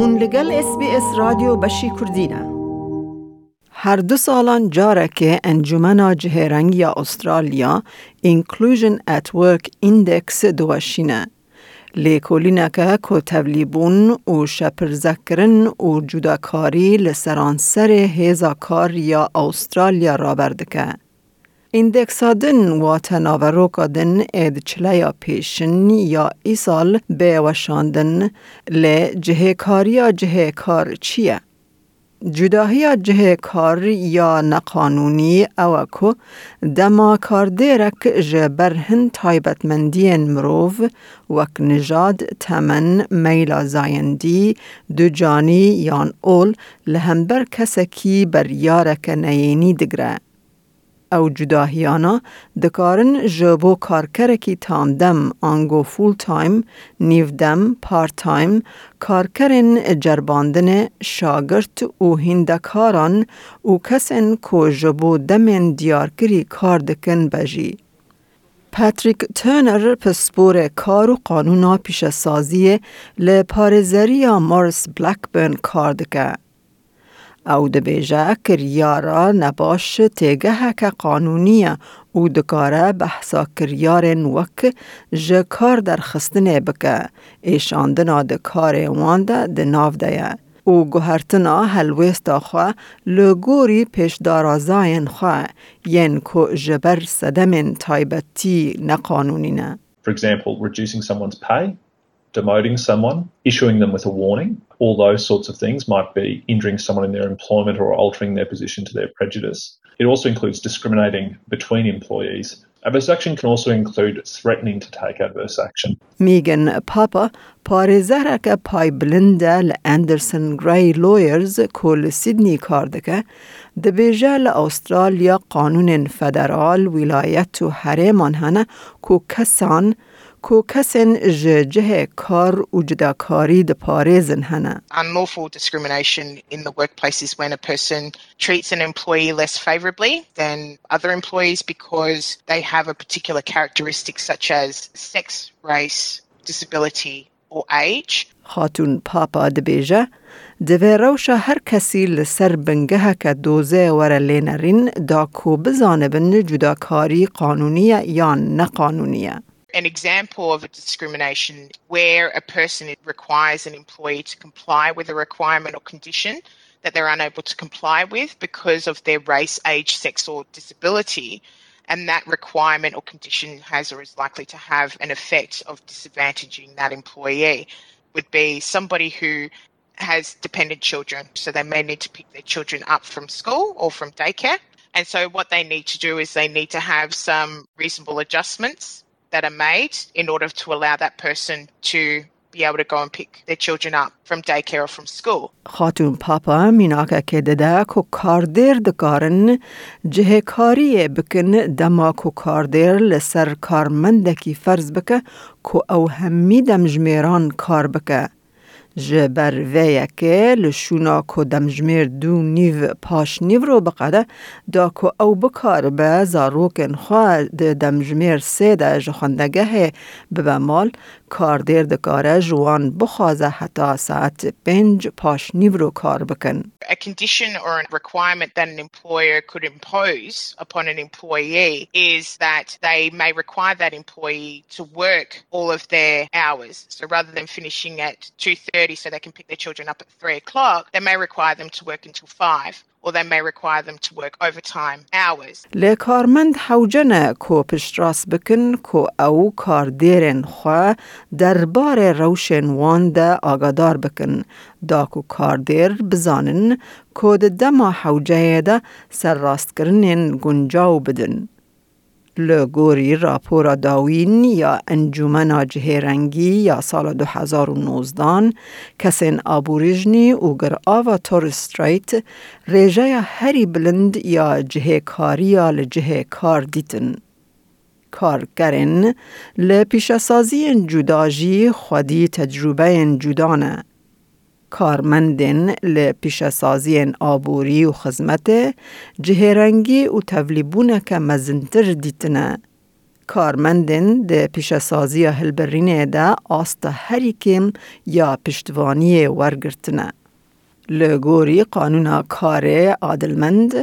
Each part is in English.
هون لگل اس بی اس رادیو بشی کردینه هر دو سالان جاره که انجمن جهرنگ یا استرالیا Inclusion at Work Index دوشینه لیکولینه که که تولیبون و شپرزکرن و جداکاری لسرانسر هیزا کار یا استرالیا را بردکه. ایندکسادن و تناوروکادن اید چلیا پیشن یا ایسال به وشاندن لی جهه کاری یا جهه کار چیه؟ جداهی جه کار یا نقانونی او کو دما کار دیرک جبر هن تایبتمندین مروف وک نجاد تمن میلا زایندی دو جانی یان اول لهمبر کسکی او جداهیانا دکارن جبو کارکرکی تامدم آنگو فول تایم، نیودم، پارت تایم، کارکرن جرباندن شاگرت و هندکاران و کسن کو جبو دمن دیارکری کار دکن بجی. پاتریک ترنر پسپور کار و قانونا پیش سازی لپارزری مارس بلکبرن کار دکه. او دبیجه کریارا نباش تیگه که قانونیه او دکاره بحثا کریارن وک جه کار در خستنه بکه ایشاندنا دکار وانده دناف ده او گوهرتنا هلویست خواه لگوری پیش دارازاین خواه ین کو جبر صدمن تایبتی نقانونینه For example, reducing someone's pay. demoting someone, issuing them with a warning, all those sorts of things might be injuring someone in their employment or altering their position to their prejudice. It also includes discriminating between employees. Adverse action can also include threatening to take adverse action. Megan Papa پارێزەرەکە پای بلندە لە ئەندرسن گرای لۆیرز کۆل سیدنی کار دەکە دەبێژە لە ئوسترالیا قانونên فەدەرال ویلایەت و هەرێمان هەنە کو کەسان کو کسن جه کار و جداکاری د پارێزن هنه. Unlawful discrimination in the workplace is when a person treats an employee less favorably than other employees because they have a particular characteristic such as sex, race, disability or age. خاتون پاپا دبیجه دوی روشا هر کسی لسر بنگه که دوزه ور لینرین دا کو بزانه بن جداکاری قانونیه یا نقانونیه. An example of a discrimination where a person requires an employee to comply with a requirement or condition that they're unable to comply with because of their race, age, sex, or disability. And that requirement or condition has or is likely to have an effect of disadvantaging that employee would be somebody who has dependent children. So they may need to pick their children up from school or from daycare. And so what they need to do is they need to have some reasonable adjustments that are made in order to allow that person to be able to go and pick their children up from daycare or from school. خاتون پاپا میناکه که دده که کاردیر دکارن جه کاری بکن دما که کاردیر لسر کارمندکی فرض بکه که او همی دمجمیران کار بکه. جبر ویکه لشونا کو دمجمیر دو نیو پاش نیو رو بقده دا کو او بکار به زاروکن خواه دمجمیر سه ده جخوندگه ببمال کاردیر دکاره جوان بخوازه حتی ساعت پنج پاش نیو رو کار بکن. A condition or a requirement that an employer could impose upon an employee is that they may require that employee to work all of their hours. So rather than finishing at 2.30 so they can pick their children up at 3 o'clock, they may require them to work until 5 or they may require them to work overtime hours. لکارمند حوجنه کو پشتراس بکن کو او کار دیرن خوا دربار روشن وان ده آگادار بکن دا کو کار دیر بزانن کو ده دما حوجه ده سر راست کرنین گنجاو بدن. لگوری راپورا داوین یا انجومن جهرنگی یا سال 2019 کسین آبوریجنی و گر آوا تورستریت ریجه هری بلند یا جه کاری یا لجه کار دیتن. کار کرن لپیشسازی جداجی خودی تجربه جدانه. کارمندن لپیشسازی آبوری و خدمت جهرنگی و تولیبونه که مزنتر دیتنه. کارمندن ده پیشسازی هلبرینه ده آستا هریکم یا پشتوانی ورگرتنه. لگوری قانون کار عادلمند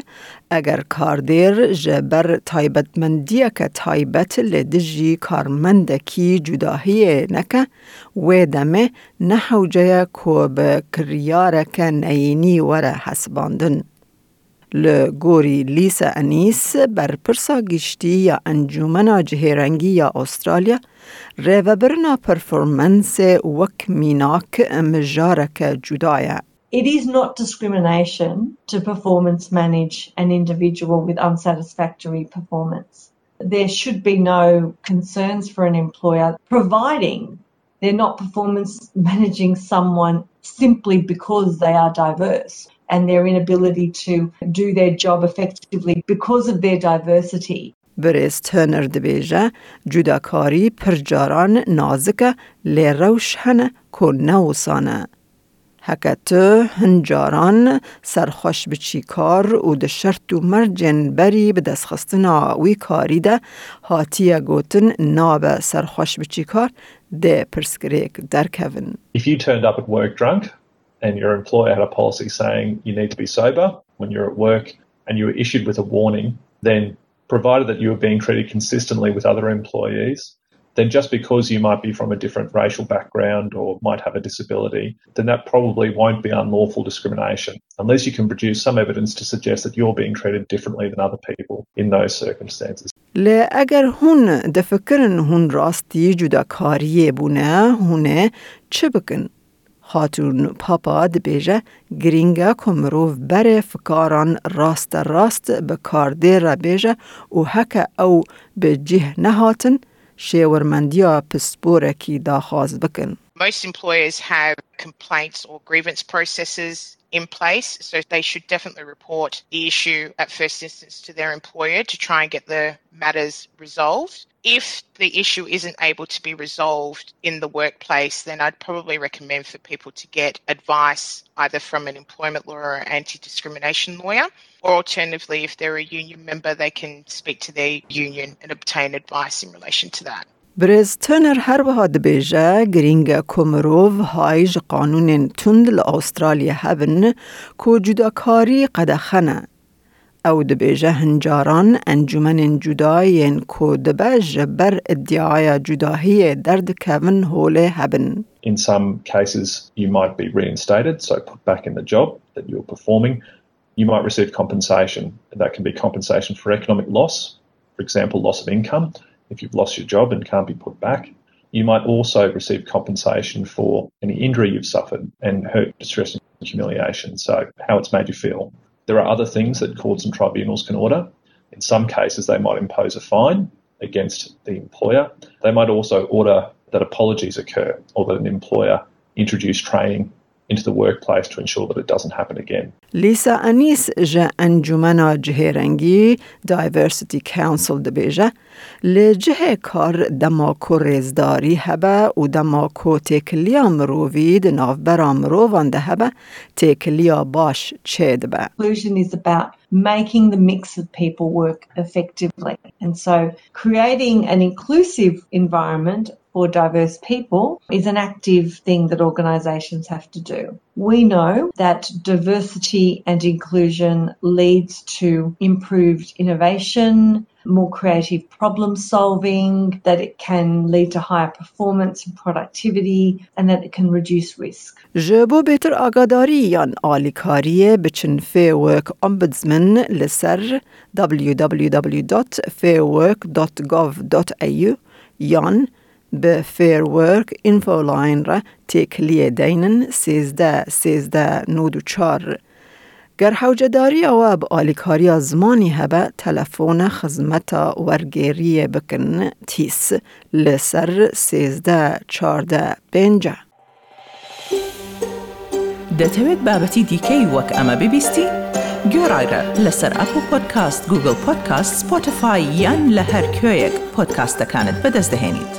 اگر کاردیر جبر تایبتمندی که تایبت لدجی کارمند کی جداهی نکه و دمه نحوجه کو به کریارک نینی وره حسباندن. لگوری لیس انیس بر پرسا گشتی یا انجومنا جهرنگی یا استرالیا ریوبرنا پرفورمنس وک میناک مجارک جدایه. It is not discrimination to performance manage an individual with unsatisfactory performance. There should be no concerns for an employer, providing they're not performance managing someone simply because they are diverse and their inability to do their job effectively because of their diversity. بریز ترنر دبیجه جداکاری پرجاران نازکه لیروش هنه که نوسانه. هکت هنجاران سرخوش بچی کار و ده شرط و مرجن بری به دست خستنا وی کاری ده هاتیه گوتن ناب سرخوش بچی کار ده پرسکریک در کون. If you turned up at work drunk and your employer had a policy saying you need to be sober when you're at work and you were issued with a warning, then provided that you were being treated consistently with other employees, then just because you might be from a different racial background or might have a disability, then that probably won't be unlawful discrimination unless you can produce some evidence to suggest that you're being treated differently than other people in those circumstances. لی اگر هون دفکرن هون راستی جداکاریه بونه هونه چه بکن؟ خاتون پاپا دبیجه گرینگا کمروف بره فکاران راست راست به کارده را بیجه و هکا او به جه نهاتن شێوەرمەندیا پسپۆرەکی داخواز بکەن Most employers have complaints or grievance processes in place. So they should definitely report the issue at first instance to their employer to try and get the matters resolved. If the issue isn't able to be resolved in the workplace, then I'd probably recommend for people to get advice either from an employment lawyer or anti discrimination lawyer, or alternatively, if they're a union member, they can speak to their union and obtain advice in relation to that. برز تنر هر وها دبیجه گرینگ کمروف هایج قانون تند لأسترالیا هبن کو جداکاری قدخنه. او دبیجه هنجاران انجمن جداین کو دبج بر ادعای جداهی درد کون هوله هبن. In some cases, you might be reinstated, so put back in the job that you're performing. You might receive compensation. That can be compensation for economic loss, for example, loss of income if you've lost your job and can't be put back. You might also receive compensation for any injury you've suffered and hurt, distress, and humiliation. So, how it's made you feel. There are other things that courts and tribunals can order. In some cases, they might impose a fine against the employer. They might also order that apologies occur or that an employer introduce training into the workplace to ensure that it doesn't happen again. Lisa Annese ژە ئەنجومەنا جهێرەنگی Diversity Council دەبێژە لە جهێ کار دەماکۆ ڕێزداری هەبە و دەماکۆ rovid مرۆڤی ناوبەرا مرۆڤان دەهەبە تێکلیا باش چێ دەبە. is about making the mix of people work effectively. And so creating an inclusive environment for diverse people is an active thing that organisations have to do. We know that diversity and inclusion leads to improved innovation, more creative problem solving, that it can lead to higher performance and productivity, and that it can reduce risk. جبو بیتر آگاداری یان آلیکاری بچن فیرورک امبودزمن لسر www.fairwork.gov.au یان بە فێرورک ئینفۆلاینرە تێکلیە دەینن سێزدە سێزدە نود و چار. گەر حوجەداریەوە بە ئالیکاریا زمانی هەبە تەلەفۆنە خزمەتە وەرگێریە بکن تیس لەسەر سێزدە چاردە پێنج. دەتەوێت بابەتی دیکەی وەک ئەمە ببیستی؟ گۆڕایرە لەسەر ئەپ و پۆدکاست گوگل پۆدکاست سپۆتفاای یان لە هەر کوێیەک پۆدکاستەکانت بەدەستدەێنیت.